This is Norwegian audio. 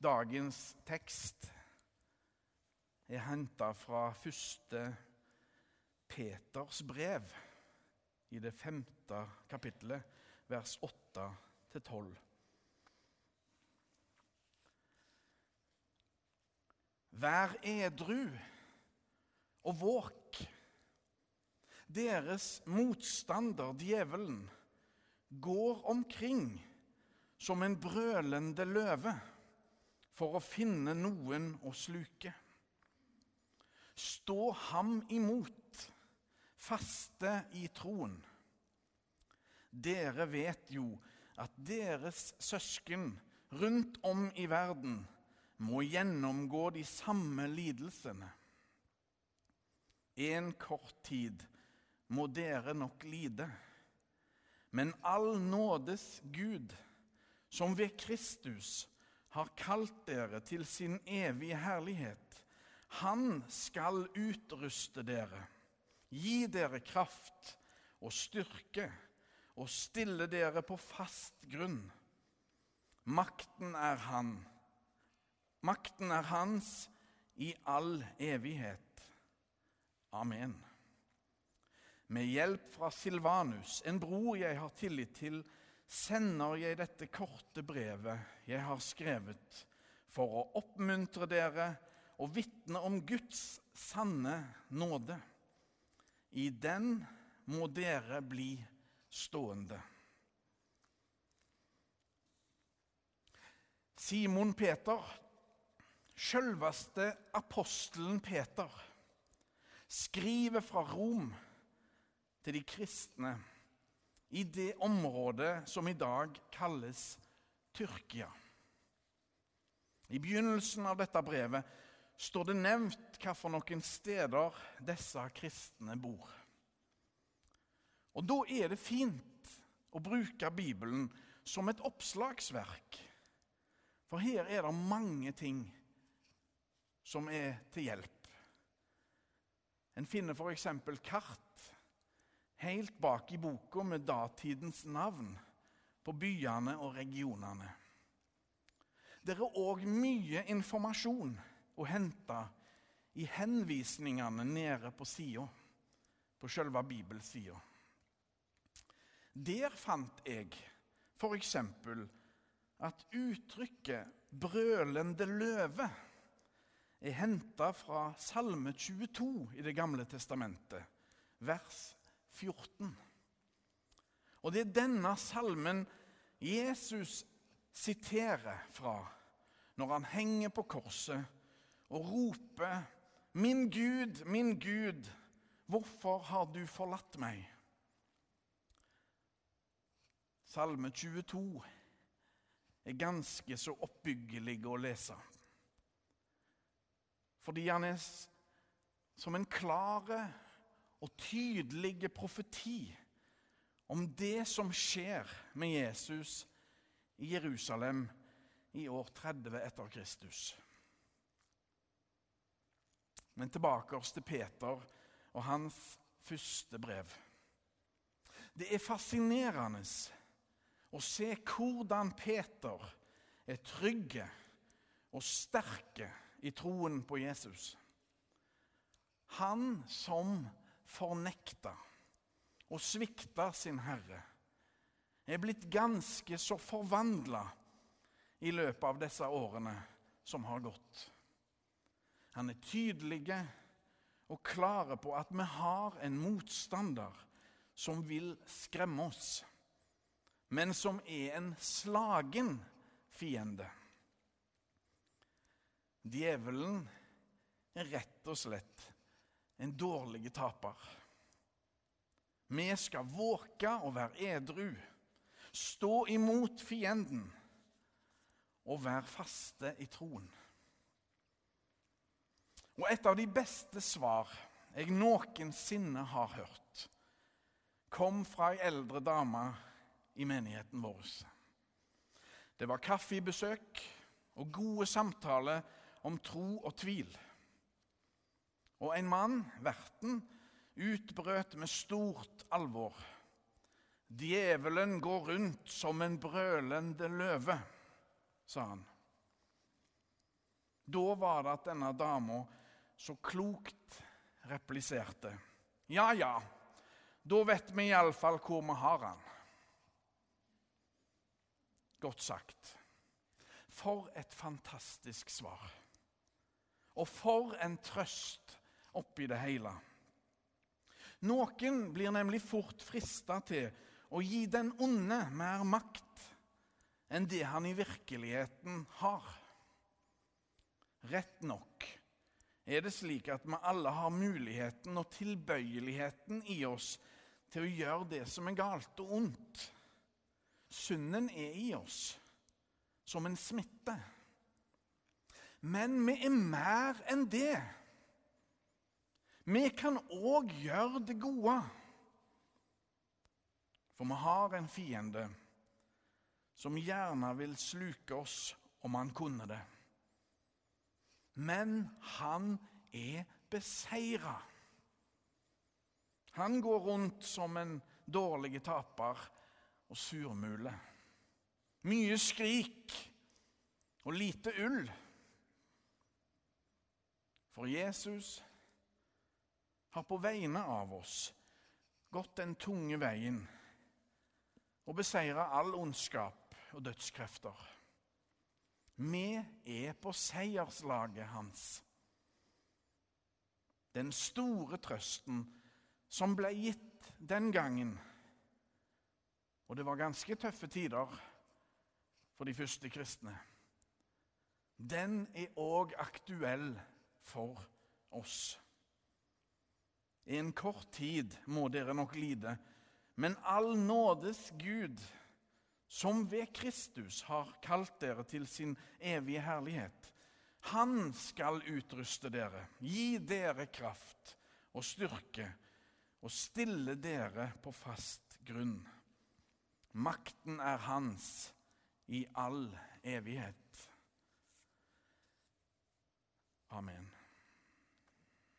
Dagens tekst er henta fra første Peters brev i det femte kapittelet, vers 8-12. Vær edru og våk. Deres motstander, djevelen, går omkring som en brølende løve for å finne noen å sluke. Stå ham imot, faste i troen. Dere vet jo at deres søsken rundt om i verden må gjennomgå de samme lidelsene. En kort tid må dere nok lide, men all nådes Gud, som ved Kristus har kalt dere til sin evige herlighet, han skal utruste dere, gi dere kraft og styrke og stille dere på fast grunn. Makten er han Makten er hans i all evighet. Amen. Med hjelp fra Silvanus, en bror jeg har tillit til, sender jeg dette korte brevet jeg har skrevet, for å oppmuntre dere og vitne om Guds sanne nåde. I den må dere bli stående. Simon Peter Sjølveste apostelen Peter skriver fra Rom til de kristne i det området som i dag kalles Tyrkia. I begynnelsen av dette brevet står det nevnt hvilke steder disse kristne bor. Og Da er det fint å bruke Bibelen som et oppslagsverk. For her er det mange ting som er til hjelp. En finner f.eks. kart helt bak i boka med datidens navn på byene og regionene. Det er òg mye informasjon å hente i henvisningene nede på sida, på selve bibelsida. Der fant jeg f.eks. at uttrykket 'brølende løve' er henta fra Salme 22 i Det gamle testamentet, vers 14. Og det er denne salmen Jesus siterer fra når han henger på korset og roper 'Min Gud, min Gud, hvorfor har du forlatt meg?' Salme 22 er ganske så oppbyggelig å lese fordi han er som en klare og tydelige profeti om det som skjer med Jesus i Jerusalem i år 30 etter Kristus. Men tilbake oss til Peter og hans første brev. Det er fascinerende å se hvordan Peter er trygge og sterke i troen på Jesus. Han som fornekta og svikta sin Herre, er blitt ganske så forvandla i løpet av disse årene som har gått. Han er tydelig og klare på at vi har en motstander som vil skremme oss, men som er en slagen fiende. Djevelen er rett og slett en dårlig taper. Vi skal våke og være edru, stå imot fienden og være faste i troen. Og et av de beste svar jeg noensinne har hørt, kom fra ei eldre dame i menigheten vår. Det var kaffebesøk og gode samtaler om tro og tvil. Og en mann, verten, utbrøt med stort alvor. Djevelen går rundt som en brølende løve, sa han. Da var det at denne dama så klokt repliserte. Ja, ja, da vet vi iallfall hvor vi har han. Godt sagt. For et fantastisk svar. Og for en trøst oppi det hele. Noen blir nemlig fort frista til å gi den onde mer makt enn det han i virkeligheten har. Rett nok er det slik at vi alle har muligheten og tilbøyeligheten i oss til å gjøre det som er galt og ondt. Synden er i oss som en smitte. Men vi er mer enn det. Vi kan òg gjøre det gode. For vi har en fiende som gjerne vil sluke oss om han kunne det. Men han er beseira. Han går rundt som en dårlig taper og surmule. Mye skrik og lite ull. For Jesus har på vegne av oss gått den tunge veien og beseira all ondskap og dødskrefter. Vi er på seierslaget hans. Den store trøsten som ble gitt den gangen. Og det var ganske tøffe tider for de første kristne. Den er òg aktuell for oss. I en kort tid må dere nok lide, men all nådes Gud, som ved Kristus har kalt dere til sin evige herlighet, han skal utruste dere, gi dere kraft og styrke og stille dere på fast grunn. Makten er hans i all evighet. Amen.